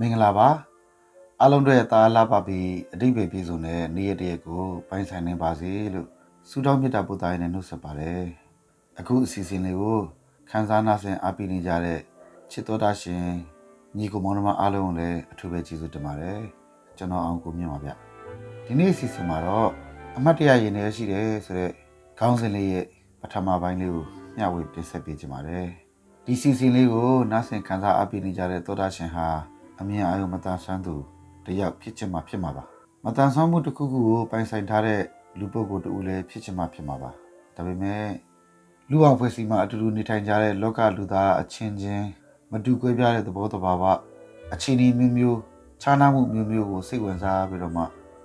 မင်္ဂလာပါအားလုံးတို့ရဲ့သားလာပါပြီးအတိတ်ပဲပြည်စုံတဲ့နေ့ရက်တရက်ကိုပိုင်ဆိုင်နေပါစေလို့ဆုတောင်းမေတ္တာပို့သားရင်းနဲ့နှုတ်ဆက်ပါတယ်အခုအစီအစဉ်လေးကိုခန်းစားနာဆင်အားပေးနေကြတဲ့ချစ်တော်တာရှင်ညီကိုမောင်နှမအားလုံးကိုလည်းအထူးပဲကျေးဇူးတင်ပါတယ်ကျွန်တော်အောင်ကိုမြင့်ပါဗျဒီနေ့အစီအစဉ်မှာတော့အမတ်တရရင်ထဲရှိတယ်ဆိုတော့ခေါင်းစဉ်လေးရဲ့ပထမပိုင်းလေးကိုမျှဝေတင်ဆက်ပေးကြပါတယ်ဒီစီစဉ်လေးကိုနားဆင်ခန်းစားအားပေးနေကြတဲ့သောတာရှင်ဟာ အမြင်အာရုံမတန်ဆန်းသူတယောက်ဖြစ်ချင်မှဖြစ်မှာပါမတန်ဆန်းမှုတစ်ခုခုကိုပိုင်ဆိုင်ထားတဲ့လူပုဂ္ဂိုလ်တူလည်းဖြစ်ချင်မှဖြစ်မှာပါဒါပေမဲ့လူအောင်ဖွဲ့စည်းမှအတူတူနေထိုင်ကြတဲ့လောကလူသားအချင်းချင်းမတူကွဲပြားတဲ့သဘောတဘာဝအခြေအနေမျိုးမျိုးခြားနားမှုမျိုးမျိုးကိုစိတ်ဝင်စားပြီးတော့မှ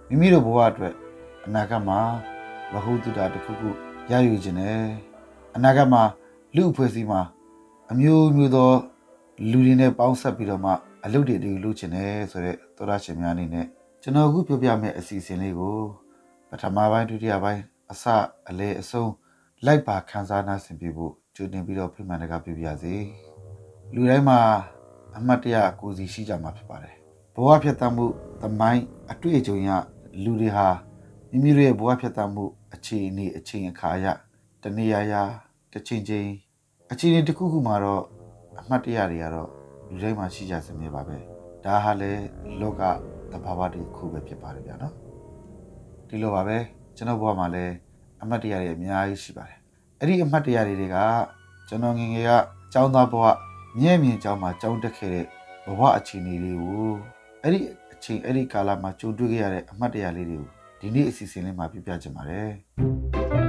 မိမိတို့ဘဝအတွက်အနာဂတ်မှာမဟုတ်တူတာတစ်ခုခုရယူခြင်းနဲ့အနာဂတ်မှာလူအဖွဲ့အစည်းမှာအမျိုးမျိုးသောလူတွေနဲ့ပေါင်းဆက်ပြီးတော့မှ အလုပ်တွေတူလုပ်ချင်တယ်ဆိုတော့သောရရှင်များအနေနဲ့ကျွန်တော်အခုပြောပြမယ့်အစီအစဉ်လေးကိုပထမပိုင်းဒုတိယပိုင်းအစအလေအဆုံးလိုက်ပါခန်းစားနာဆင်ပြဖို့ကြိုတင်ပြီးတော့ဖိမှန်တကားပြပြစေလူတိုင်းမှာအမှတ်တရကိုစီရှိကြမှာဖြစ်ပါတယ်ဘဝဖြတ်သန်းမှုသမိုင်းအတွေ့အကြုံရလူတွေဟာမိမိတို့ရဲ့ဘဝဖြတ်သန်းမှုအခြေအနေအချိန်အခါအရတနေရာရာတစ်ချိန်ချိန်အခြေအနေတစ်ခုခုမှာတော့အမှတ်တရတွေကတော့ လူတိုင်းမှာရှိကြစမြဲပါပဲဒါဟာလေလောကသဘာဝတစ်ခုပဲဖြစ်ပါတယ်ဗျာနော်ဒီလိုပါပဲကျွန်တော်ဘဝမှာလည်းအမှတ်တရတွေအများကြီးရှိပါတယ်အဲ့ဒီအမှတ်တရတွေကကျွန်တော်ငငယ်ကကျောင်းသားဘဝမြဲမြံကျောင်းမှာကျောင်းတက်ခဲ့တဲ့ဘဝအခြေအနေလေးကိုအဲ့ဒီအချိန်အဲ့ဒီကာလမှာကြုံတွေ့ခဲ့ရတဲ့အမှတ်တရလေးတွေကိုဒီနေ့အစီအစဉ်လေးမှာပြပြချင်ပါတယ်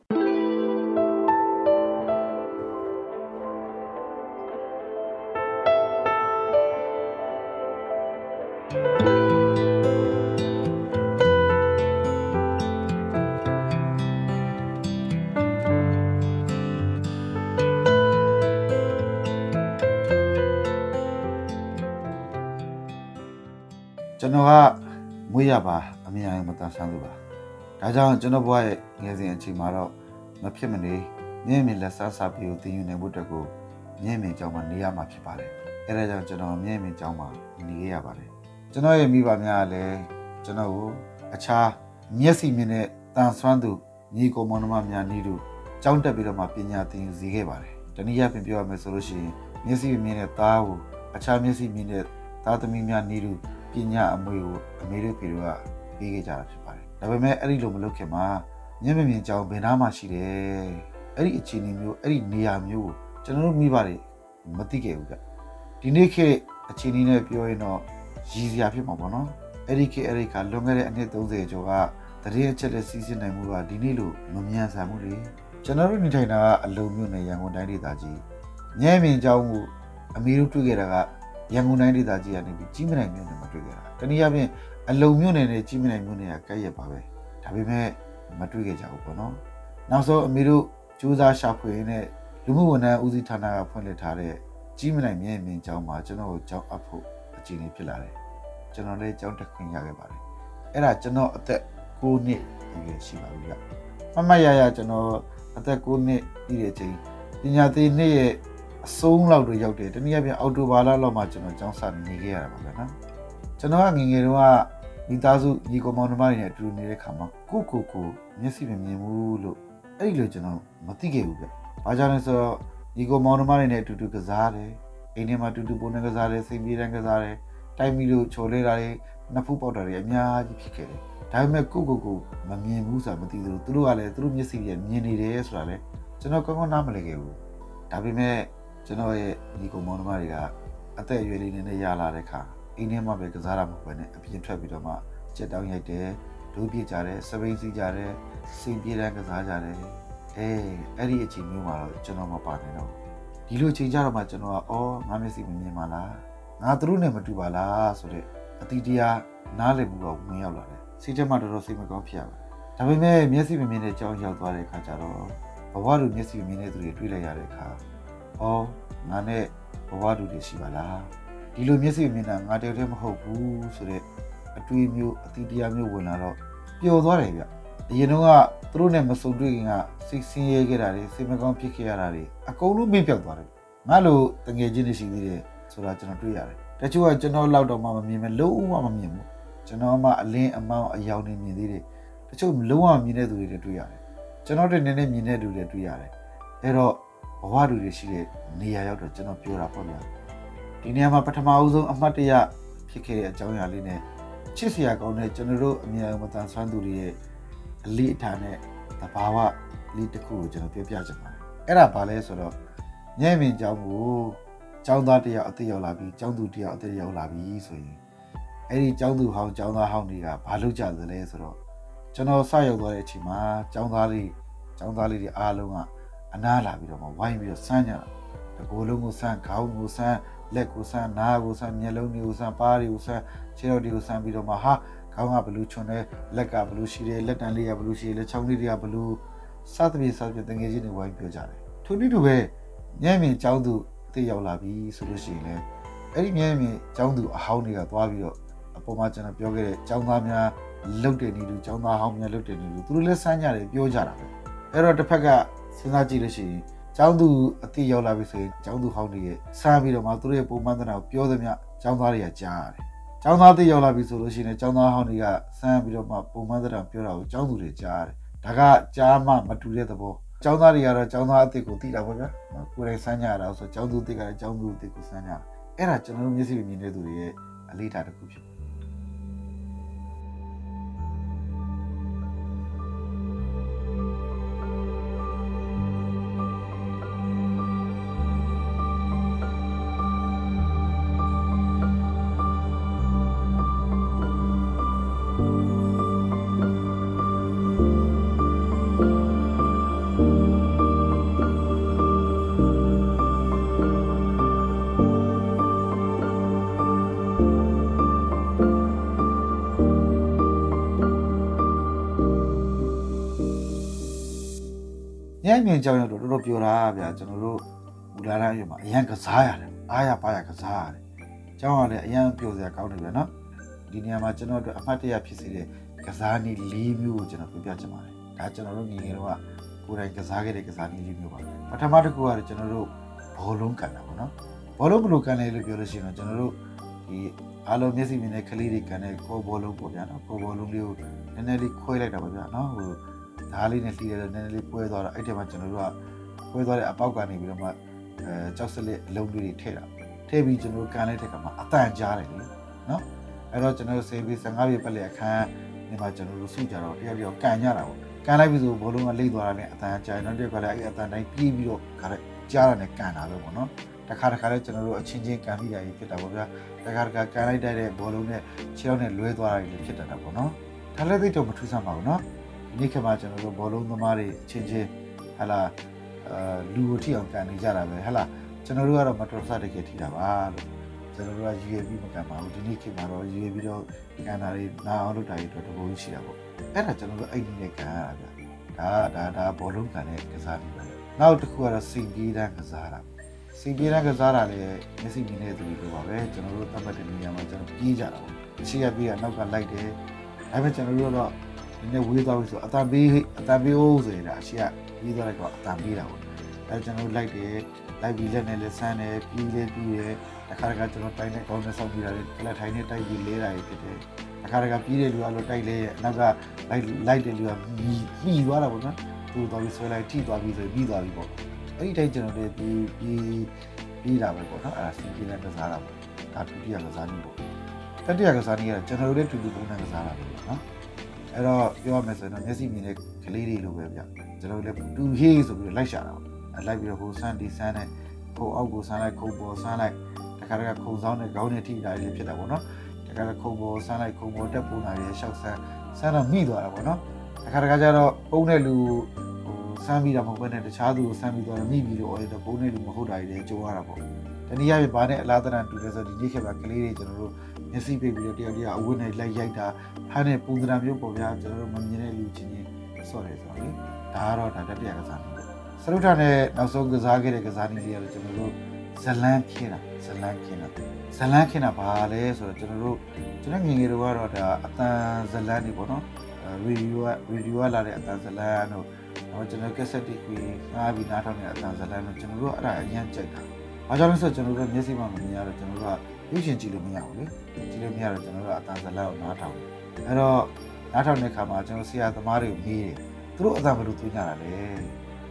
ကျွန်တော်ကမွေးရပါအမြင်အရမတန်ဆန်းသူပါဒါကြောင့်ကျွန်တော်ဘဝရဲ့ငယ်စဉ်အချိန်မှာတော့မဖြစ်မနေမြင့်မြင့်လက်စားစားပြီးကိုတည်ယူနိုင်ဖို့အတွက်ကိုမြင့်မြင့်ကြောင်းမှာနေရမှာဖြစ်ပါတယ်အဲဒါကြောင့်ကျွန်တော်မြင့်မြင့်ကြောင်းမှာနေခဲ့ရပါတယ်ကျွန်တော်ရဲ့မိဘများကလည်းကျွန်တော်ကိုအခြားမျက်စိမြင်တဲ့တန်ဆွမ်းသူညီကိုမောင်နှမများနေတို့ကြောင်းတက်ပြီးတော့မှပညာသင်ယူစေခဲ့ပါတယ်တနည်းအားဖြင့်ပြောရမယ်ဆိုလို့ရှိရင်မျက်စိမြင်တဲ့သားကိုအခြားမျက်စိမြင်တဲ့သားသမီးများနေတို့ ပညာအမွေကိုအမေတို့ဖေတို့ကပေးခဲ့ကြတာဖြစ်ပါတယ်ဒါပေမဲ့အဲ့ဒီလိုမလုပ်ခင်မှာမျက်မမြင်ကြောင်ဘယ်နာမှရှိတယ်အဲ့ဒီအခြေအနေမျိုးအဲ့ဒီနေရာမျိုးကိုကျွန်တော်တို့မိဘတွေမသိခဲ့ဘူးဗျဒီနေ့ခေတ်အခြေအနေနဲ့ပြောရင်တော့ရည်စရာဖြစ်မှာပေါ့နော်အဲ့ဒီခေတ်အဲ့ဒီကလွန်ခဲ့တဲ့အနှစ်30ကျော်ကတရေအချက်လက်စီးစစ်နိုင်မှုကဒီနေ့လို့မမြန်ဆန်ဘူးလေကျွန်တော်တို့နေထိုင်တာကအလုံမြို့နယ်ရန်ကုန်တိုင်းဒေသကြီးညဲမြင်ကြောင်းမှုအမေတို့တွေ့ခဲ့တာက ရန်ကုန်တိုင်းဒေသကြီးကနေပြီးကြီးမနိုင်မြို့နယ်မှာတွေ့ခဲ့တာတနည်းအားဖြင့်အလုံမြို့နယ်နဲ့ကြီးမနိုင်မြို့နယ်ကကဲ့ရဲ့ပါပဲဒါပေမဲ့မတွေ့ခဲ့ကြဘူးပေါ့နော်နောက်ဆုံးအမေတို့စူးစမ်းရှာဖွေနဲ့လူမှုဝန်ထမ်းဦးစီးဌာနကဖွင့်လှစ်ထားတဲ့ကြီးမနိုင်မြင့်မြင့်ကျောင်းမှာကျွန်တော်ကိုကျောင်းအပ်ဖို့အခြေအနေဖြစ်လာတယ်ကျွန်တော်လည်းကျောင်းတက်ခွင့်ရခဲ့ပါတယ်အဲ့ဒါကျွန်တော်အသက်9နှစ်အရွယ်ရှိပါပြီဗျမမရရကျွန်တော်အသက်9နှစ်ပြည့်တဲ့အချိန်ပညာသင်နှစ်ရဲ့ အဆုံးလောက်တော့ရောက်တယ်တနည်းအားဖြင့်အောက်တိုဘာလလောက်မှကျွန်တော်ကျောင်းစနေခဲ့ရတာပါဗျာနော်ကျွန်တော်ကငငယ်တုန်းကမိသားစုညီကောင်မောင်နှမတွေနဲ့အတူနေတဲ့ခါမှာကိုကိုကိုမျက်စိမမြင်ဘူးလို့အဲ့ဒီလိုကျွန်တော်မသိခဲ့ဘူးဗျ။ဘာကြောင့်လဲဆိုတော့ညီကောင်မောင်နှမတွေနဲ့အတူတူကစားတယ်။အိမ်ထဲမှာအတူတူပုံနဲ့ကစားတယ်၊စိတ်ပြေးတန်းကစားတယ်။တိုက်မီလို့ချိုလဲတာတွေနှစ်ဖူးပေါက်တာတွေအများကြီးဖြစ်ခဲ့တယ်။ဒါပေမဲ့ကိုကိုကိုမမြင်ဘူးဆိုတာမသိသလိုသူတို့ကလည်းသူတို့မျက်စိတွေမြင်နေတယ်ဆိုတာလည်းကျွန်တော်ကောင်းကောင်းနားမလည်ခဲ့ဘူး။ဒါပေမဲ့ ကျွန်တော်ရဲ့ညီကောင်မောင်နှမတွေကအသက်အရွယ်လေးနဲ့ရလာတဲ့ခါအိမ်ထဲမှာပဲကစားတာမဟုတ်ဘဲနဲ့အပြင်ထွက်ပြီးတော့မှချက်တောင်းရိုက်တယ်ဒိုးပြစ်ကြတယ်စပိန်စီးကြတယ်စင်ပြေးတန်းကစားကြတယ်အဲအဲ့ဒီအချိန်မျိုးမှာတော့ကျွန်တော်မပါနိုင်တော့ဒီလိုချိန်ကြတော့မှကျွန်တော်ကအော်ငါမျက်စိမမြင်ပါလားငါသူတို့နဲ့မတူပါလားဆိုတဲ့အတီးတရားနားလည်မှုတော့ဝင်ရောက်လာတယ်စိတ်ထဲမှာတော်တော်စိတ်မကောင်းဖြစ်ရပါတယ်ဒါပေမဲ့မျက်စိမမြင်တဲ့ကြောင်းရောက်သွားတဲ့အခါကျတော့ဘဝလူမျက်စိမမြင်တဲ့သူတွေတွေ့လိုက်ရတဲ့အခါ အော်ငါနဲ့ဘဝလူတွေရှိပါလားဒီလိုမျက်စိမြင်တာငါတယောက်တည်းမဟုတ်ဘူးဆိုတဲ့အတွေးမျိုးအတီးတရားမျိုးဝင်လာတော့ပျော်သွားတယ်ဗျအရင်တော့ကသူတို့နဲ့မဆုံတွေ့ခင်ကစိတ်ဆင်းရဲခဲ့တာတွေစိတ်မကောင်းဖြစ်ခဲ့ရတာတွေအကုန်လုံးမေ့ပြောက်သွားတယ်ငါလိုတငယ်ချင်းတွေရှိသေးတယ်ဆိုတာကျွန်တော်တွေ့ရတယ်တချို့ကကျွန်တော်လောက်တော့မှမမြင်မဲ့လုံးဝမမြင်ဘူးကျွန်တော်မှအလင်းအမောင်းအယောင်နေမြင်သေးတယ်တချို့လုံးဝမြင်တဲ့သူတွေလည်းတွေ့ရတယ်ကျွန်တော်တို့နည်းနည်းမြင်တဲ့သူတွေတွေ့ရတယ်အဲ့တော့ ဘဝတူတွေရှိတဲ့နေရာရောက်တော့ကျွန်တော်ပြောတာပေါ့ဗျာဒီနေရာမှာပထမအဦးဆုံးအမှတ်တရဖြစ်ခဲ့တဲ့အကြောင်းအရာလေးနဲ့ချစ်စရာကောင်းတဲ့ကျွန်တော်တို့အမြဲမတန်ဆွမ်းသူတွေရဲ့အလေးအထားနဲ့တဘာဝလေးတစ်ခုကိုကျွန်တော်ပြောပြချင်ပါတယ်အဲ့ဒါဘာလဲဆိုတော့ညံ့မြင်ကြောင်းကိုကျောင်းသားတယောက်အသက်ရောက်လာပြီးကျောင်းသူတယောက်အသက်ရောက်လာပြီးဆိုရင်အဲ့ဒီကျောင်းသူဟောင်းကျောင်းသားဟောင်းတွေကဘာလုပ်ကြသလဲဆိုတော့ကျွန်တော်စရောက်သွားတဲ့အချိန်မှာကျောင်းသားလေးကျောင်းသားလေးတွေအားလုံးက အနားလာပြီးတော့မှဝိုင်းပြီးတော့စမ်းကြတာတကိုယ်လုံးကိုစမ်းခေါင်းကိုစမ်းလက်ကိုစမ်းနားကိုစမ်းမျက်လုံးတွေကိုစမ်းပါးတွေကိုစမ်းခြေတော်တွေကိုစမ်းပြီးတော့မှဟာခေါင်းကဘလူးချွန်တယ်လက်ကဘလူးရှိတယ်လက်တံလေးကဘလူးရှိတယ်လက်ချောင်းလေးတွေကဘလူးစသဖြင့်စသဖြင့်တငယ်ချင်းတွေဝိုင်းပြောကြတယ်ထိုနည်းတူပဲညံ့မြင်ကျောင်းသူအသိရောက်လာပြီဆိုလို့ရှိရင်လည်းအဲ့ဒီညံ့မြင်ကျောင်းသူအဟောင်းတွေကသွားပြီးတော့အပေါ်မှာကျွန်တော်ပြောခဲ့တဲ့ကျောင်းသားများလုတ်တယ်နေလူကျောင်းသားဟောင်းများလုတ်တယ်နေလူသူတို့လည်းစမ်းကြတယ်ပြောကြတာပဲအဲ့တော့တစ်ဖက်က စဉ်းစားကြည့်လို့ရှိရင်ကျောင်းသူအတိရောက်လာပြီဆိုရင်ကျောင်းသူဟောင်းတွေရဲ့စမ်းပြီးတော့မှသူတို့ရဲ့ပုံမှန်တဲ့ကိုပြောသမျှကျောင်းသားတွေကကြားရတယ်။ကျောင်းသားတိရောက်လာပြီဆိုလို့ရှိရင်ကျောင်းသားဟောင်းတွေကစမ်းပြီးတော့မှပုံမှန်တဲ့ပြောတာကိုကျောင်းသူတွေကြားရတယ်။ဒါကကြားမှမတူတဲ့သဘော။ကျောင်းသားတွေကတော့ကျောင်းသားအစ်စ်ကိုသိတာပေါ့ဗျာ။ကိုယ်တိုင်စမ်းကြတာဆိုကျောင်းသူအစ်စ်ကလည်းကျောင်းသူအစ်စ်ကိုစမ်းကြတာ။အဲ့ဒါကျွန်တော်တို့မျက်စိမြင်တဲ့သူတွေရဲ့အလေးထားတစ်ခုဖြစ် ညံ့မြင်ကြောင်ရတော့တော်တော်ပြောတာဗျာကျွန်တော်တို့ဘူလာရရွမှာအရန်ကစားရတယ်အားရပါရကစားရတယ်ကျောင်းကလည်းအရန်ပြောစရာကောင်းတယ်ဗျာနော်ဒီနေရာမှာကျွန်တော်တို့အမှတ်တရဖြစ်စေတဲ့ကစားနည်း၄မျိုးကိုကျွန်တော်ပြပြချင်ပါတယ်ဒါကျွန်တော်တို့ငယ်ငယ်တော့ကိုယ်တိုင်ကစားခဲ့တဲ့ကစားနည်း၄မျိုးပါပထမတစ်ခုကတော့ကျွန်တော်တို့ဘောလုံးကန်တာပေါ့နော်ဘောလုံးဘယ်လိုကန်လဲလို့ပြောလို့ရှိရင်တော့ကျွန်တော်တို့ဒီအားလုံးမျက်စိမြင်တဲ့ကလေးတွေကန်တဲ့ကိုဘောလုံးပေါ့ဗျာနော်ကိုဘောလုံးလေးကိုနည်းနည်းလေးခွဲလိုက်တာပေါ့ဗျာနော်ဟို ဓားလေးနဲ့လှီးရတော့နည်းနည်းလေးပွဲသွားတော့အဲ့ဒီမှာကျွန်တော်တို့ကပွဲသွားတဲ့အပေါက်ကနေပြီးတော့မှအဲကြောက်စလစ်အလုံးလေးတွေထည့်တာထည့်ပြီးကျွန်တော်တို့ကန်လိုက်တဲ့ခါမှာအတန်ကြားတယ်လေနော်အဲ့တော့ကျွန်တော်တို့ဆေးပြီး15ပြည့်ပတ်လည်အခန်းဒီမှာကျွန်တော်တို့စုကြတော့တယောက်တယောက်ကန်ကြတာပေါ့ကန်လိုက်ပြီဆိုဘောလုံးကလိမ့်သွားတာနဲ့အတန်ကြားတယ်နောက်တစ်ခါလည်းအဲ့အတန်တိုင်းပြေးပြီးတော့ခါတဲ့ကြားတာနဲ့ကန်တာပဲပေါ့နော်တခါတခါလည်းကျွန်တော်တို့အချင်းချင်းကန်ပြီးတာကြီးဖြစ်တာပေါ့ဗျာတခါတခါကန်လိုက်တဲ့ဘောလုံးနဲ့ခြေထောက်နဲ့လွဲသွားတာကြီးဖြစ်တတ်တာပေါ့နော်ဒါလည်းသိတော့မထူးဆန်းပါဘူးနော်ဒီ နေ့ခေတ်မှာကျွန်တော်တို့ဘောလုံးသမားတွေအချင်းချင်းဟလာအာလူကိုထိအောင်ကန်နေကြတာပဲဟလာကျွန်တော်တို့ကတော့မတော်ဆတကယ်ထိတာပါလို့ကျွန်တော်တို့ကရွေပြီးမကန်ပါဘူးဒီနေ့ခေတ်မှာတော့ရွေပြီးတော့ကန်တာတွေနာအောင်လုပ်တာတွေတော့တဘောကြီးရှိတာပေါ့အဲ့ဒါကျွန်တော်တို့အဲ့ဒီနဲ့ကန်ရတာဗျဒါဒါဒါဘောလုံးကန်တဲ့ကစားနေပါနောက်တစ်ခုကတော့စိန်ပြေးတန်းကစားတာစိန်ပြေးတန်းကစားတာလည်းမျက်စိမြင်တဲ့သူတွေလိုပါပဲကျွန်တော်တို့သတ်မှတ်တဲ့နေရာမှာကျွန်တော်ပြေးကြတာပေါ့ရှေ့ကပြေးကနောက်ကလိုက်တယ်ဒါပေမဲ့ကျွန်တော်တို့က တော့ဒီနေ့ဝေးသွားပြီဆိုအတန်ပေးအတန်ပေးဦးဆိုရင်ဒါအရှိကပြီးသွားလိုက်တော့အတန်ပေးတာပေါ့အဲကျွန်တော်လိုက်တယ်လိုက်ပြီးလက်နဲ့လက်ဆန်းတယ်ပြီးလဲပြီးတယ်တစ်ခါတခါကျွန်တော်တိုင်းနဲ့ကောင်းနဲ့ဆောက်ပြီးတာလေလက်ထိုင်နဲ့တိုက်ပြီးလဲတာဖြစ်တယ်တစ်ခါတခါပြီးတဲ့လူကလို့တိုက်လဲအနောက်ကလိုက်လိုက်တဲ့လူကမိမိသွားတာပေါ့နော်သူသွားပြီးဆွဲလိုက်ထိသွားပြီးဆိုပြီးသွားပြီပေါ့အဲ့ဒီတိုင်းကျွန်တော်တို့ပြီးပြီးပြီးတာပဲပေါ့နော်အဲ့ဒါစီးပြီးလည်းကစားတာပေါ့ဒါဒုတိယကစားနည်းပေါ့တတိယကစားနည်းကကျွန်တော်တို့လည်းတူတူပုံနဲ့ကစားတာပဲနော် အဲ့တော့ပြောရမယ်ဆိုရင်တော့မျက်စိမြင်တဲ့ကလေးတွေလိုပဲဗျကျွန်တော်တို့လည်းတူဟေးဆိုပြီးလိုက်ရှာတာပေါ့အဲ့လိုက်ပြီးတော့ဟိုဆန်းဒီဆန်းနဲ့ခုံအောက်ကိုဆန်းလိုက်ခုံပေါ်ဆန်းလိုက်တခါတခါခုံဆောင်နဲ့ခေါင်းနဲ့ထိတာတွေဖြစ်တာပေါ့နော်တတခါတခုံပေါ်ဆန်းလိုက်ခုံပေါ်တက်ပုံလာရဲရှောက်ဆန်းဆန်းတော့မိသွားတာပေါ့နော်တခါတခါကျတော့ပုံတဲ့လူဟိုဆန်းပြီးတာမဟုတ်ဘဲနဲ့တခြားသူကိုဆန်းပြီးသွားတော့မိပြီးတော့အော်တော့ပုံတဲ့လူမဟုတ်တာတွေကြုံရတာပေါ့တနည်းအားဖြင့်ဘာနဲ့အလားတန်တူလဲဆိုတော့ဒီနေ့ခေတ်မှာကလေးတွေကျွန်တော်တို့ မျက်စိပိတ်ပြီးတော့တယောက်တယောက်အဝတ်နဲ့လိုက်ရိုက်တာဖမ်းတဲ့ပုံစံမျိုးပေါ့ဗျာကျွန်တော်တို့မမြင်တဲ့လူချင်းချင်းဆော့တယ်ဆိုတော့လေဒါကတော့ဒါတတိယကစားနေပေါ့စရုပ်ထနဲ့နောက်ဆုံးကစားခဲ့တဲ့ကစားနည်းလေးကတော့ကျွန်တော်တို့ဇလန်းခင်းတာဇလန်းခင်းတာဇလန်းခင်းတာဘာလဲဆိုတော့ကျွန်တော်တို့ကျွန်တော်ငယ်ငယ်တော့ကတော့ဒါအတန်ဇလန်းနေပေါ့နော်ရေဒီယိုကရေဒီယိုကလာတဲ့အတန်ဇလန်းတို့တော့ကျွန်တော်ကက်ဆက်တစ်ခွေငားပြီးနားထောင်တဲ့အတန်ဇလန်းတို့ကျွန်တော်တို့အဲ့ဒါအရင်ကြိုက်တာဘာကြောင့်လဲဆိုတော့ကျွန်တော်တို့မျက်စိမှမမြင်ရတော့ကျွန်တော်တို့က ရုပ်ရှင်ကြည့်လို့မရဘူးလေကြည့်လို့မရတော့ကျွန်တော်တို့အတန်ဇလန်းကိုနားထောင်အဲ့တော့နားထောင်တဲ့အခါမှာကျွန်တော်ဆရာသမားတွေကိုမေးတယ်သူတို့အတန်ဘယ်လိုသိကြတာလဲ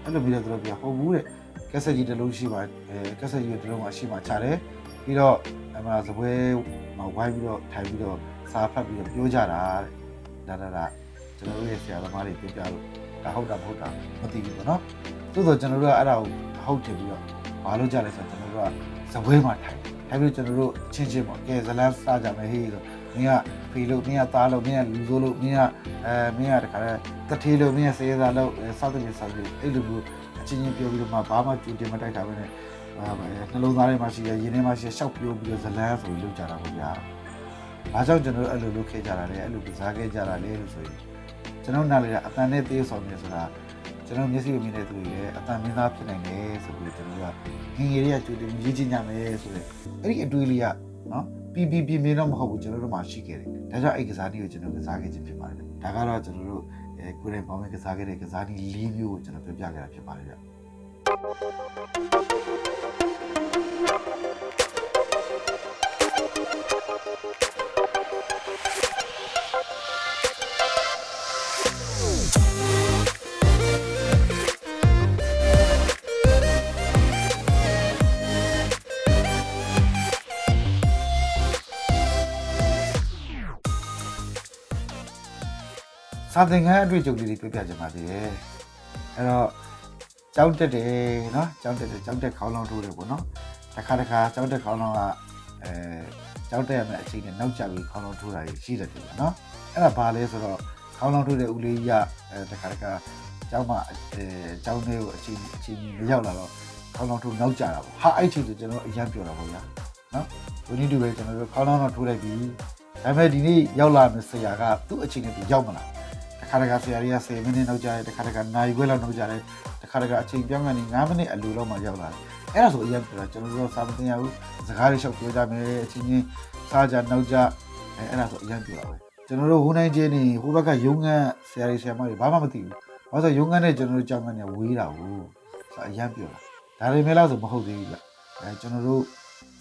အဲ့လိုပြီးတော့သူတို့ပြောဟုတ်ဘူးတဲ့ကက်ဆက်ကြီးတစ်လုံးရှိပါအဲကက်ဆက်ကြီးတစ်လုံးမှာရှိမှချတယ်ပြီးတော့အမှစပွဲမှာဝိုင်းပြီးတော့ထိုင်ပြီးတော့စာဖတ်ပြီးတော့ပြောကြတာတဲ့ဒါဒါဒါကျွန်တော်တို့ရဲ့ဆရာသမားတွေပြောပြလို့ဒါဟုတ်တာမဟုတ်တာမသိဘူးပေါ့နော်သို့တော့ကျွန်တော်တို့ကအဲ့ဒါကိုဟုတ်တယ်ပြီးတော့ဘာလို့ကြလဲဆိုတော့ကျွန်တော်တို့ကစပွဲမှာထိုင် ထိုင်ပြီးကျွန်တော်တို့ချင်းချင်းပေါ့ကဲဇလန်းစားကြမယ်ဟေးဆိုမင်းကဖေလို့မင်းကသားလို့မင်းကလူဆိုးလို့မင်းကအဲမင်းကတခါတထေးလို့မင်းကစေးစားလို့စောက်တယ်စောက်တယ်အဲ့လိုမျိုးအချင်းချင်းပြောပြီးတော့မှဘာမှကြိုတင်မတိုက်တာပဲနဲ့ဟာပဲနှလုံးသားထဲမှာရှိရရင်ထဲမှာရှိရှောက်ပြောပြီးတော့ဇလန်းဆိုပြီးလုပ်ကြတာပေါ့ဗျာ။ဘာကြောင့်ကျွန်တော်အဲ့လိုလုပ်ခဲ့ကြတာလဲအဲ့လိုကစားခဲ့ကြတာလဲလို့ဆိုရင်ကျွန်တော်နားလေအတန်နဲ့သေးဆောင်နေဆိုတာ ကျွန်တော်မျက်စိကိုမြင်တဲ့သူတွေလည်းအတန်မင်းသားဖြစ်နိုင်တယ်ဆိုပြီးကျွန်တော်ကငငယ်လေးကကြိုတင်ရေးချင်ကြမယ်ဆိုတဲ့အဲ့ဒီအတွေးလေးကနော်ပြီးပြီးပြင်းပြင်းတော့မဟုတ်ဘူးကျွန်တော်တို့မှရှိခဲ့တယ်။ဒါကြောင့်အဲ့ကစားနည်းကိုကျွန်တော်ကစားခဲ့ခြင်းဖြစ်ပါတယ်။ဒါကတော့ကျွန်တော်တို့အဲကိုယ်တိုင်ပေါင်းမဲ့ကစားခဲ့တဲ့ကစားနည်း၄မျိုးကိုကျွန်တော်ပြပြခဲ့တာဖြစ်ပါတယ်ဗျ။ စာသင်ခန်းအတွေ့အကြုံလေးတွေပြောပြချင်ပါသေးတယ်အဲ့တော့ကြောက်တက်တယ်နော်ကြောက်တက်တယ်ကြောက်တက်ခေါင်းလောင်းထိုးတယ်ပေါ့နော်တစ်ခါတစ်ခါကြောက်တက်ခေါင်းလောင်းကအဲကြောက်တက်ရမယ့်အချိန်နဲ့နောက်ကျပြီးခေါင်းလောင်းထိုးတာရှိတယ်တယ်နော်အဲ့ဒါဘာလဲဆိုတော့ခေါင်းလောင်းထိုးတဲ့ဦးလေးကြီးကအဲတစ်ခါတစ်ခါကျောင်းမှာအဲကျောင်းလေးကိုအချိန်အချိန်မရောက်လာတော့ခေါင်းလောင်းထိုးနောက်ကျတာပေါ့ဟာအဲ့ချိန်ဆိုကျွန်တော်အရင်ပြောတာပေါ့ဗျာနော်ဒီနေ့တူပဲကျွန်တော်တို့ခေါင်းလောင်းတော့ထိုးလိုက်ပြီဒါပေမဲ့ဒီနေ့ရောက်လာမယ့်ဆရာကသူ့အချိန်နဲ့သူရောက်မလာဘူး ခါတကဆရာကြီးက10မိနစ်နောက်ကြတယ်တခါတကနိုင်ခွဲလောက်နောက်ကြတယ်တခါတကအချိန်ပြောင်းကနေ9မိနစ်အလိုလောက်မှရောက်လာတယ်အဲ့ဒါဆိုအရင်ပြောတာကျွန်တော်တို့စာမတင်ရဘူးစကားတွေလျှောက်ပြောကြမယ်အချင်းချင်းစားကြနောက်ကြအဲအဲ့ဒါဆိုအရင်ပြောတာပဲကျွန်တော်တို့ဟိုနိုင်ချင်းနေဟိုဘက်ကရုံးခန်းဆရာကြီးဆရာမတွေဘာမှမသိဘူးဘာလို့ဆိုရုံးခန်းနဲ့ကျွန်တော်တို့ကြောင်းခန်းနဲ့ဝေးတာဘူးဆိုအရင်ပြောတာဒါပေမဲ့လားဆိုမဟုတ်သေးဘူးဗျအဲကျွန်တော်တို့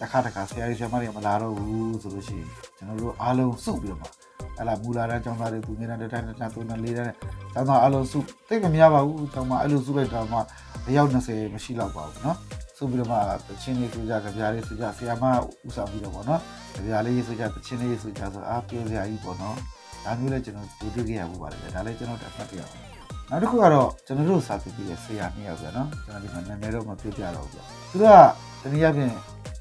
တခါတခါဆရာကြီးဆရာမတွေမလာတော့ဘူးဆိုလို့ရှိရင်ကျွန်တော်တို့အားလုံးစုပြီးတော့မှ အဲ့လာမူလာတန်းကျောင်းသားတွေသူငယ်တန်းတစ်တန်းတစ်တန်းသုံးတန်းလေးတန်းကျောင်းသားအလုံးစုတိတ်မများပါဘူးကျောင်းမအဲ့လိုစုလိုက်တော့မှအယောက်20မရှိတော့ပါဘူးเนาะစုပြီးတော့မှတချင်းလေးစုကြကြပြားလေးစုကြဆရာမဥဆောင်ပြီးတော့ပေါ့နော်ကြပြားလေးစုကြတချင်းလေးစုကြဆိုအားပြောစရာကြီးပေါ့နော်ဒါမျိုးလည်းကျွန်တော်တွေ့တွေ့ခဲ့ရဘူးပါတယ်ဒါလည်းကျွန်တော်တက်မှတ်ပြရအောင်နောက်တစ်ခုကတော့ကျွန်တော်တို့စာသင်ပြီးတဲ့ဆရာနှစ်ယောက်ပြနော်ကျွန်တော်ဒီမှာနာမည်တော့မပြောပြတော့ဘူးပြသူကတနည်းအားဖြင့်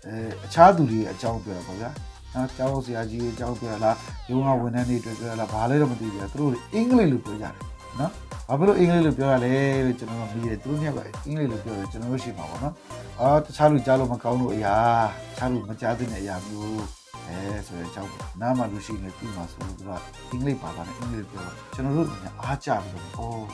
အဲအခြားသူတွေအကြောင်းပြောတာပေါ့ဗျာနော်ကျောင်းဆရာကြီးကျောင်းပြောလားရုံးကဝန်ထမ်းတွေတွေ့ပြောလားဘာလဲတော့မသိဘူးသူတို့အင်္ဂလိပ်လိုပြောကြတယ်နော်ဘာဖြစ်လို့အင်္ဂလိပ်လိုပြောရလဲလို့ကျွန်တော်မေးတယ်သူတို့ညကအင်္ဂလိပ်လိုပြောတယ်ကျွန်တော်တို့ရှိမှာပေါ့နော်အာတခြားလူကြားလို့မကောင်းလို့အရာတခြားလူမကြားသင့်တဲ့အရာမျိုးအဲဆိုရင်ကျောင်းနားမှာလူရှိနေပြီမှာဆိုတော့သူကအင်္ဂလိပ်ဘာသာနဲ့အင်္ဂလိပ်ပြောကျွန်တော်တို့ကအားကြပြီးတော့အော်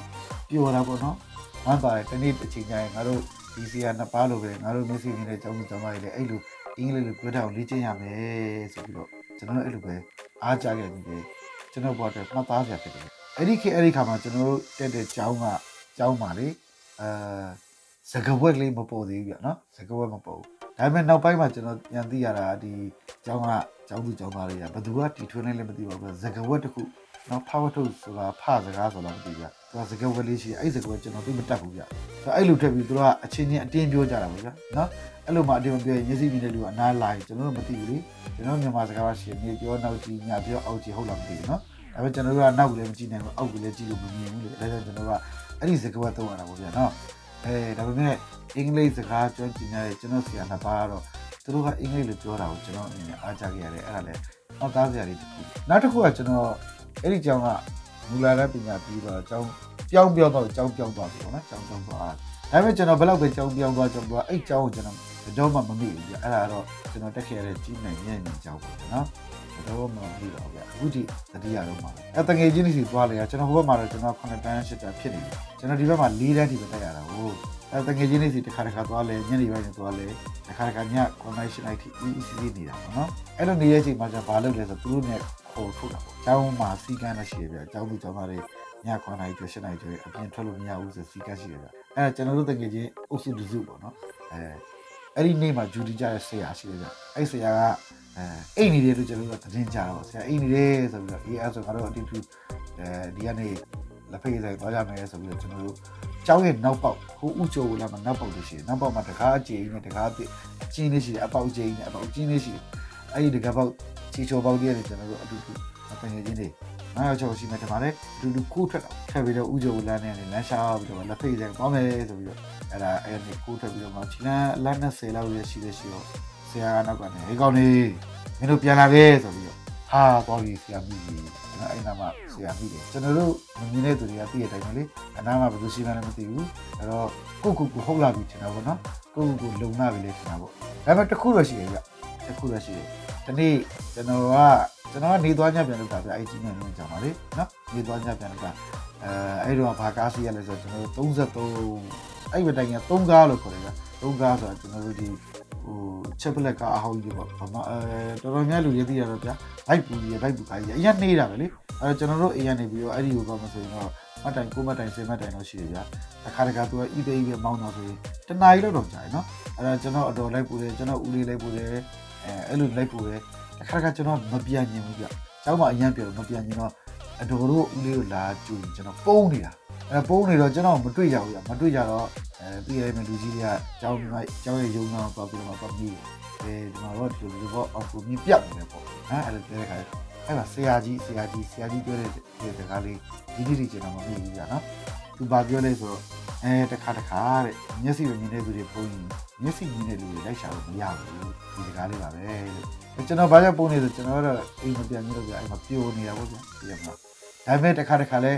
ပြောတာပေါ့နော်ဝမ်းပါတယ်တနေ့တစ်ချိန်ကျရင်ငါတို့ ဒီစီကနှစ်ပါးလိုပဲငါတို့မျက်စိမြင်တဲ့ကျောင်းသူကျောင်းသားတွေလည်းအဲ့လိုအင်္ဂလိပ်လိုပြောတာကိုလေ့ကျင့်ရမယ်ဆိုပြီးတော့ကျွန်တော်အဲ့လိုပဲအားကြခဲ့ပြီးပဲကျွန်တော်ဘောတဲ့မှတ်သားစရာဖြစ်တယ်အဲ့ဒီခေတ်အဲ့ဒီခါမှာကျွန်တော်တို့တက်တဲ့ကျောင်းကကျောင်းပါလေအဲစကဝက်လေးမပေါ်သေးဘူးပြနော်စကဝက်မပေါ်ဘူးဒါပေမဲ့နောက်ပိုင်းမှာကျွန်တော်ပြန်သိရတာဒီကျောင်းကကျောင်းသူကျောင်းသားတွေကဘယ်သူကတီထွင်းလဲလည်းမသိပါဘူးစကဝက်တစ်ခု နော်ဖဝထုဆိုတာဖစကားဆိုတော့မသိဘူးဗျသူကစကားဝလေးရှိအဲ့စကားကျွန်တော်သိမတတ်ဘူးဗျအဲ့လိုထက်ပြီးသူတို့ကအချင်းချင်းအတင်းပြောကြတာပေါ့ဗျနော်အဲ့လိုမှအတင်းပြောရင်မျက်စိမြင်တဲ့လူကအနားလာရင်ကျွန်တော်တို့မသိဘူးလေကျွန်တော်မြန်မာစကားပါရှိနေပြောနောက်ကြည့်ညာပြောအောက်ကြည့်ဟုတ်လားမသိဘူးနော်ဒါပေမဲ့ကျွန်တော်တို့ကနောက်ကလည်းမကြည့်နိုင်ဘူးအောက်ကလည်းကြည့်လို့မမြင်ဘူးလေဒါကြောင့်ကျွန်တော်ကအဲ့ဒီစကားသုံးရတာပေါ့ဗျနော်အဲဒါပေမဲ့အင်္ဂလိပ်စကားကျွမ်းကျင်တဲ့ကျွန်တော်ဆရာနှစ်ပါးကတော့သူတို့ကအင်္ဂလိပ်လိုပြောတာကိုကျွန်တော်အနေနဲ့အားကြခဲ့ရတယ်အဲ့ဒါလည်းအောက်သားဆရာလေးတစ်ခုနောက်တစ်ခုကကျွန်တော် အဲ့ဒီကျောင်းကမူလာတဲ့ပညာပြီးတော့ကျောင်းပြောင်းပြောင်းတော့ကျောင်းပြောင်းသွားပြီပေါ့နော်ကျောင်းပြောင်းသွားဒါပေမဲ့ကျွန်တော်ဘယ်လောက်ပဲကျောင်းပြောင်းသွားကျောင်းသွားအဲ့ကျောင်းကိုကျွန်တော်ဘယ်တော့မှမမေ့ဘူးပြအဲ့ဒါတော့ကျွန်တော်တက်ခဲ့ရတဲ့ကြီးနိုင်ညံ့ညံ့ကျောင်းပေါ့နော်တော့မမီတော့ဗျအခုဒီတတိယတော့မှာအဲတငယ်ချင်းတွေစီသွားလေကျွန်တော်ဟိုဘက်မှာတော့ကျွန်တော်9တန်း10တန်းဖြစ်နေပြီကျွန်တော်ဒီဘက်မှာ4တန်းထိပဲတက်ရတာဟုတ် အဲတငယ်ချင်းတွေစီတစ်ခါတစ်ခါသွားလေညနေပိုင်းတွေသွားလေတစ်ခါတစ်ခါည9:00 9:00ထိ EEC နေတာပေါ့နော်အဲ့လိုနေရချိန်မှာကျဘာလုပ်လဲဆိုသူတို့နဲ့ခေါ်ထုတ်တာပေါ့ကျောင်းမှာစီကန်းလည်းရှိရဗျကျောင်းသူကျောင်းသားတွေည9:00ကျော်10:00ကျော်အပြင်ထွက်လို့မရဘူးဆိုစီကန်းရှိရဗျအဲကျွန်တော်တို့တငယ်ချင်းအုပ်စုတစုပေါ့နော်အဲအဲ့ဒီနေ့မှာဂျူဒီကြရဲ့ဆရာရှိတယ်ဗျအဲ့ဆရာကအဲအိတ်နေတယ်လို့ကျွန်တော်တို့သတင်းကြတော့ဆရာအိတ်နေတယ်ဆိုပြီးတော့အေးအဲ့ဆိုငါတို့အတူတူအဲဒီကနေလက်ဖေးဆိုင်သွားကြမယ်ဆိုပြီးတော့ကျွန်တော်တို့ ကျောင်းရဲ့နောက်ပေါက်ဟိုဥချိုလာမှာနောက်ပေါက်လို့ရှိတယ်နောက်ပေါက်မှာတကားအကျင်းနဲ့တကားအကျင်းလေးရှိတယ်အပေါက်ကျင်းနဲ့အပေါက်ကျင်းလေးရှိတယ်အဲ့ဒီတကားပေါက်ချီချိုပေါက်တည်းနဲ့ကျွန်တော်တို့အတူတူအပင်ချင်းတွေနောက်ရောက်ချောရှိမှတမှာလေအတူတူခိုးထွက်တော့ထပ်ပြီးတော့ဥချိုလမ်းနဲ့လမ်းရှားပြီးတော့လက်ဖေးဆိုင်သွားမယ်ဆိုပြီးတော့အဲ့ဒါအဲ့ဒီခိုးထွက်ပြီးတော့မှချီလန်းလမ်းနဲ့10လောက်ရရှိရရှိတော့ဆရာကနောက်ကနေဟေးကောင်းနေမင်းတို့ပြန်လာခဲ့ဆိုပြီးတော့ဟာပေါ်လီဆရာမိကြီးကျွ န်တော်အဲ့နာမှာဆရာမိတယ်ကျွန်တော်တို့မမြင်တဲ့သူတွေကသိတဲ့အတိုင်းပဲလေအနာမှာဘယ်သူရှိမှလည်းမသိဘူးအဲ့တော့ကိုကိုကိုဟုတ်လာပြီထင်တာပေါ့နော်ကိုကိုကိုလုံလာပြီလေထင်တာပေါ့ဒါပေမဲ့တစ်ခုတော့ရှိတယ်ဗျတစ်ခုတော့ရှိတယ်ဒီနေ့ကျွန်တော်ကကျွန်တော်ကနေသွားညပြန်လုပ်တာဗျအဲ့ကြီးနေနေကြပါလေနော်နေသွားညပြန်လုပ်တာအဲအဲ့တော့ဘာကားစီရလဲဆိုတော့ကျွန်တော်33အဲ့ဘက်တိုင်းက3ကားလို့ခေါ်တယ်ဗျ3ကားဆိုတာကျွန်တော်တို့ဒီ ဟိုချက်ပလက်ကအဟောင်းကြီးပေါ့ဘာမှအဲတော်တော်များလူရေးသိရတော့ဗျာဘိုက်ပူကြီးဘိုက်ပူကားကြီးအရင်နေတာပဲလေအဲကျွန်တော်တို့အိမ်ကနေပြီးတော့အဲ့ဒီကိုဘာမှဆိုရင်တော့မတ်တိုင်ကိုမတ်တိုင်ဆယ်မတ်တိုင်တော့ရှိတယ်ဗျာတစ်ခါတခါသူက eBay ပဲမောင်းတော့ဆိုရင်တနားရီလောက်တော့ကြာရနော်အဲဒါကျွန်တော်အတော်လိုက်ပူတယ်ကျွန်တော်ဦးလေးလိုက်ပူတယ်အဲအဲ့လိုလိုက်ပူတယ်တစ်ခါတခါကျွန်တော်မပြန်ញင်ဘူးဗျကျောင်းမှာအရင်ပြောမပြန်ញင်တော့ အတော်တို့ဦးလေးကိုလာကြည့်ကျွန်တော်ပုံးနေတာအဲပုံးနေတော့ကျွန်တော်မတွေ့ကြဘူးဗျမတွေ့ကြတော့အဲပြီးရမယ်လူကြီးတွေကကျောင်းမှာကျောင်းရဲ့ရုံနာပေါ့ပြီးတော့ပေါ့ပြီးအဲဒီမှာတော့ဒီလိုပေါ့အောင်ကိုမြင်ပြတ်နေတယ်ပေါ့ဟမ်အဲ့လိုပြောတဲ့ခါအဲ့ဒါဆရာကြီးဆရာကြီးဆရာကြီးပြောတဲ့ဒီစကားလေးဒီဒီဒီကျွန်တော်မမြင်ဘူးကြာနော်သူဘာပြောလဲဆိုတော့အဲတခါတခါတဲ့မျက်စိမမြင်တဲ့သူတွေပုံရင်မျက်စိမြင်တဲ့လူတွေလိုက်ရှာလို့မရဘူးဒီစကားလေးပါပဲလို့ကျွန်တော်ဘာကြောင့်ပုံနေဆိုကျွန်တော်ကတော့အိမ်မပြန်ဘူးလို့ကြာအဲ့မှာပြိုနေတာပေါ့ဗျာဒီမှာ ဒါပေမဲ့တခါတခါလဲ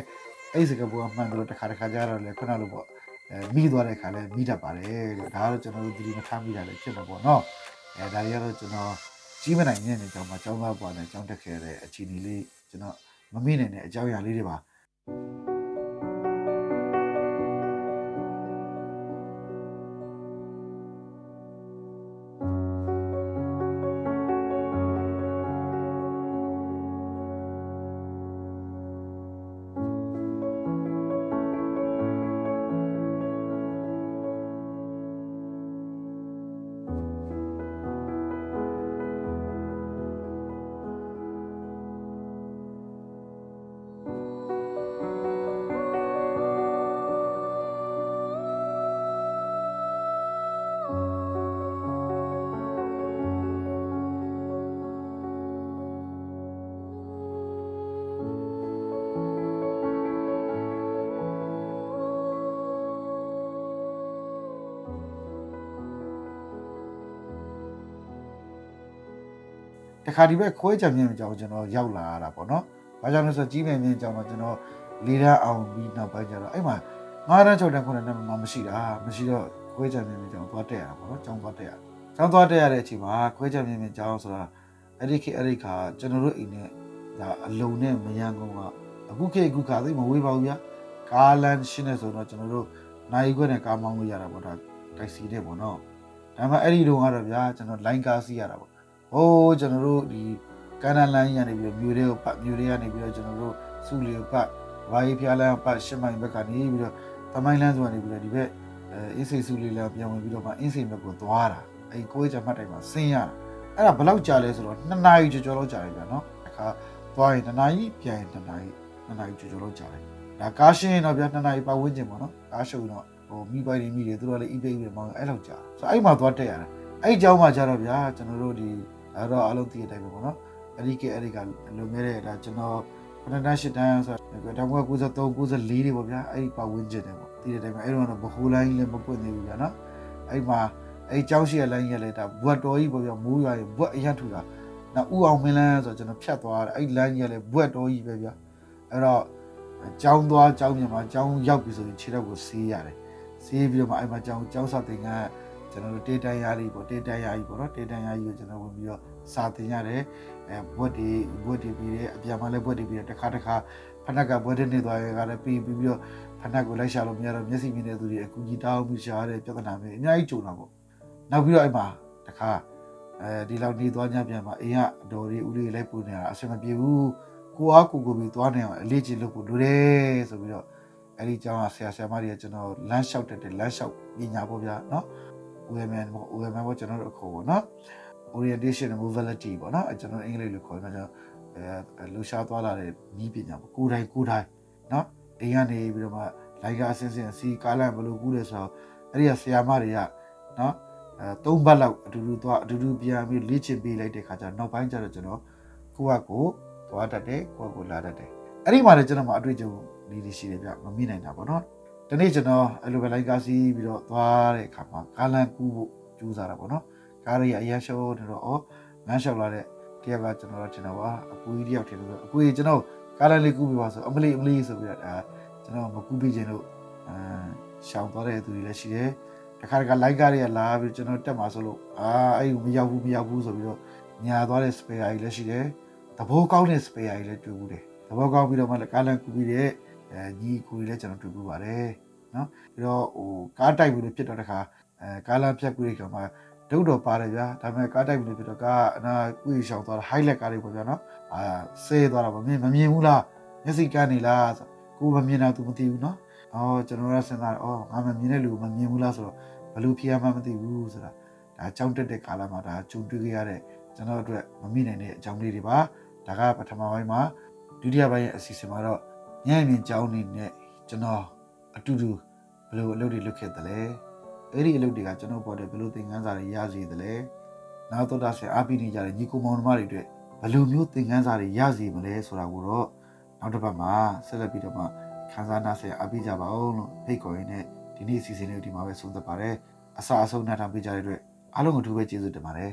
အဲ့စကားပေါ်မှန်တယ်တခါတခါကြတော့လေခုနလိုပေါ့အဲမိသွားတဲ့ခါလဲမိတတ်ပါတယ်လို့ဒါကတော့ကျွန်တော်တို့ဒီမထားမိတာလည်းဖြစ်မှာပေါ့နော်အဲဒါကြီးကတော့ကျွန်တော်ကြီးမနိုင်တဲ့နေကြောင်းမှာကျောင်းသားပွားနဲ့ကျောင်းတက်ခဲ့တဲ့အခြေအနေလေးကျွန်တော်မမေ့နိုင်တဲ့အကြောင်းအရာလေးတွေပါ တခါဒီဘက်ခွဲချံမြင့်ကြောင်ကျွန်တော်ရောက်လာရတာပေါ့နော်။ဘာကြောင့်လဲဆိုတော့ကြီးမြင့်မြင့်ကြောင်တော့ကျွန်တော်လေးတန်းအောင်ပြီးနောက်ပိုင်းကျတော့အဲ့မှာငါးတန်း၆တန်း9တန်းမှမရှိတာမရှိတော့ခွဲချံမြင့်မြင့်ကြောင်သွားတက်ရတာပေါ့နော်။ကြောင်သွားတက်ရ။ကြောင်သွားတက်ရတဲ့အချိန်မှာခွဲချံမြင့်မြင့်ကြောင်ဆိုတာအဲ့ဒီခေတ်အဲ့ဒီခါကျွန်တော်တို့အိမ်နဲ့ဒါအလုံနဲ့မယန်းကုန်းကအခုခေတ်အခုခါသိမဝေးပါဘူးဗျာ။ကားလန်ရှင်းနေဆိုတော့ကျွန်တော်တို့နိုင်ခွဲနဲ့ကားမောင်းလို့ရတာပေါ့ဒါတိုက်စီတဲ့ပေါ့နော်။ဒါမှအဲ့ဒီတုန်းကတော့ဗျာကျွန်တော်လိုင်းကားစီးရတာပေါ့ ဟိုးကျွန်တော်တို့ဒီကန္နလိုင်းရနေပြီးတော့မြို့တွေကိုပတ်မြို့တွေကနေပြီးတော့ကျွန်တော်တို့စုလီကိုပတ်ဘာကြီးဖျားလန်းပတ်ရှစ်မိုင်ဘက်ကနေပြီးတော့တမိုင်းလန်းဆိုကနေပြီးတော့ဒီဘက်အဲအင်းစိစုလီလန်းပြန်ဝင်ပြီးတော့မှအင်းစိဘက်ကိုသွားတာအဲကိုယ်ကြမှတ်တိုင်းမှာဆင်းရတာအဲ့ဒါဘယ်လောက်ကြာလဲဆိုတော့2နာရီကျော်ကျော်လောက်ကြာတယ်ဗျာနော်အခါသွားရင်2နာရီပြန်ရင်2နာရီ2နာရီကျော်ကျော်လောက်ကြာတယ်ဒါကားရှင်းတော့ဗျာ2နာရီပတ်ဝန်းကျင်ပေါ့နော်ကားရှုံတော့ဟိုမိပိုင်နေမိတယ်သူတို့ကလည်း eBay ပဲမောင်းအဲ့လောက်ကြာဆိုအဲ့မှာသွားတက်ရတယ်အဲ့အကြောင်းမှာကြာတော့ဗျာကျွန်တော်တို့ဒီ ဒါတော့အလုပ်တည်တဲ့အတိုင်းပဲပေါ့နော်အဲ့ဒီကအဲ့ဒီကလုံခဲ့တဲ့ဒါကျွန်တော်ခဏတန်းရှစ်တန်းဆိုတော့ဒါမှမဟုတ်93 94တွေပေါ့ဗျာအဲ့ဒီပတ်ဝန်းကျင်တယ်ပေါ့တည်တဲ့အတိုင်းပဲအဲ့တော့ဘဟိုလိုင်းလည်းမပွင့်သေးဘူးဗျာနော်အဲ့မှာအဲ့ကျောင်းရှိရဲ့လိုင်းကြီးကလည်းဒါဘွတ်တော်ကြီးပေါ့ဗျာမိုးရွာရင်ဘွတ်အရန်ထူတာနောက်ဥအောင်မင်းလန်းဆိုတော့ကျွန်တော်ဖြတ်သွားတယ်အဲ့လိုင်းကြီးကလည်းဘွတ်တော်ကြီးပဲဗျာအဲ့တော့ကျောင်းသွားကျောင်းမြန်မာကျောင်းရောက်ပြီဆိုရင်ခြေတော့ကိုဆေးရတယ်ဆေးပြီးတော့မှအဲ့မှာကျောင်းကျောင်းစာသင်ခန်း ကျွန်တော်တို့တေးတန်ရာကြီးပေါ့တေးတန်ရာကြီးပေါ့နော်တေးတန်ရာကြီးကိုကျွန်တော်ဝင်ပြီးတော့စာသင်ရတယ်အဲဘွတ်ဒီဘွတ်ဒီပြီးတယ်အပြန်မှာလည်းဘွတ်ဒီပြီးတယ်တစ်ခါတစ်ခါဖနက်ကဘွတ်ဒီနေသွားရကလည်းပြီးပြီးတော့ဖနက်ကိုလိုက်ရှာလို့မရတော့မျက်စိမြင်တဲ့သူတွေအကူကြီးတောင်းပြီးရှာရတဲ့ပြဿနာမျိုးအများကြီးကြုံတာပေါ့နောက်ပြီးတော့အဲ့မှာတစ်ခါအဲဒီလောက်နေသွားကြပြန်မှာအိမ်ကအတော်လေးဦးလေးလိုက်ပူနေတာအဆင်မပြေဘူးကိုအားကိုကိုပြီးသွားနေအောင်အလေးချင်လုပ်ဖို့လိုတယ်ဆိုပြီးတော့အဲ့ဒီကျောင်းကဆရာဆရာမတွေကကျွန်တော်လမ်းလျှောက်တက်တယ်လမ်းလျှောက်ပညာပေါ့ဗျာနော် women ပေါ့ women ပေါ့ကျွန်တော်တို့ခေါ်ပေါ့နော် orientation and mobility ပေါ့နော်အဲကျွန်တော်အင်္ဂလိပ်လိုခေါ်မှာကျွန်တော်အဲလှူရှားသွားလာတဲ့ဤပညာပေါ့ကိုယ်တိုင်ကိုယ်တိုင်နော်အိမ်ကနေပြီးတော့မှလိုက်ကားအစင်းစင်းစီကားလန့်ဘလို့ကူးလဲဆိုတော့အဲ့ဒီကဆရာမတွေကနော်အဲသုံးဘတ်လောက်အတူတူသွားအတူတူပြန်ပြီးလေ့ကျင့်ပေးလိုက်တဲ့ခါကျတော့နောက်ပိုင်းကျတော့ကျွန်တော်ကိုယ့်ဟာကိုယ်သွားတတ်တယ်ကိုယ့်ဟာကိုယ်လာတတ်တယ်အဲ့ဒီမှာလည်းကျွန်တော်မအတွေ့အကြုံလေးတွေရှိတယ်ဗျမမိနိုင်တာပေါ့နော် ဒီနေ့ကျွန်တော်အဲ့လိုပဲလိုက်ကားစီးပြီးတော့သွားတဲ့အခါမှာကားလန့်ကူးဖို့ကြိုးစားတာပေါ့နော်ကားတွေအရင်ရှောနေတော့အော်လမ်းလျှောက်လာတဲ့တယောက်ကကျွန်တော်တို့ထင်တော့ပါအကူကြီးတယောက်ထင်လို့အကူကြီးကျွန်တော်ကားလန့်လေးကူးပြီးပါဆိုအမလေးအမလေးဆိုပြီးတော့ဒါကျွန်တော်မကူးပြခြင်းလို့အဲရှောင်သွားတဲ့သူတွေလည်းရှိတယ်တခါတခါလိုက်ကားတွေကလာပြီးကျွန်တော်တက်မှာဆိုလို့အာအဲ့မရောက်ဘူးမရောက်ဘူးဆိုပြီးတော့ညာသွားတဲ့ spare ကြီးလည်းရှိတယ်သဘောကောင်းတဲ့ spare ကြီးလည်းတွေ့ဘူးတယ်သဘောကောင်းပြီးတော့မှကားလန့်ကူးပြီးတဲ့ အဲညီကိုကြီးလည်းကျွန်တော်တွေ့ဘူးပါတယ်နော်ပြီးတော့ဟိုကားတိုက်ပြီးလို့ဖြစ်တော့တခါအဲကားလမ်းဖြတ်ကူးတဲ့ခါမှာဒုတ်တော်ပါတယ်ဗျာဒါပေမဲ့ကားတိုက်ပြီးလို့ဖြစ်တော့ကားအနာကွေးရှောင်သွားတာ highlight ကားတွေပေါ့ဗျာနော်အာဆေးသွားတာမမြင်မမြင်ဘူးလားမျက်စိကန်းနေလားဆိုကိုမမြင်တာ तू မသိဘူးနော်အော်ကျွန်တော်ကစဉ်းစားတယ်အော်ငါမမြင်တဲ့လူမမြင်ဘူးလားဆိုတော့ဘယ်လိုဖြစ်ရမှမသိဘူးဆိုတာဒါကြောင်းတက်တဲ့ကာလမှာဒါဂျုံတွေ့ခဲ့ရတဲ့ကျွန်တော်အတွက်မမိနိုင်တဲ့အကြောင်းလေးတွေပါဒါကပထမပိုင်းမှာဒုတိယပိုင်းရဲ့အစီအစဉ်မှာတော့ ညံ့မြင်ကြောင်းနေနဲ့ကျွန်တော်အတူတူဘယ်လိုအလုပ်တွေလုပ်ခဲ့သလဲအဲ့ဒီအလုပ်တွေကကျွန်တော်ပေါ်တဲ့ဘယ်လိုသင်ခန်းစာတွေရစေသလဲနောက်တော့ဒါဆင်အားပေးနေကြတဲ့ညီကိုမောင်နှမတွေအတွက်ဘယ်လိုမျိုးသင်ခန်းစာတွေရစေမလဲဆိုတာကိုတော့နောက်တစ်ပတ်မှာဆက်လက်ပြီးတော့မှခန်းစားနာဆင်အားပေးကြပါအောင်လို့ဖိတ်ခေါ်ရင်းနဲ့ဒီနေ့အစီအစဉ်လေးဒီမှာပဲဆုံးသက်ပါတယ်အစအဆုံးနဲ့ထားပေးကြတဲ့အတွက်အားလုံးကိုအထူးပဲကျေးဇူးတင်ပါတယ်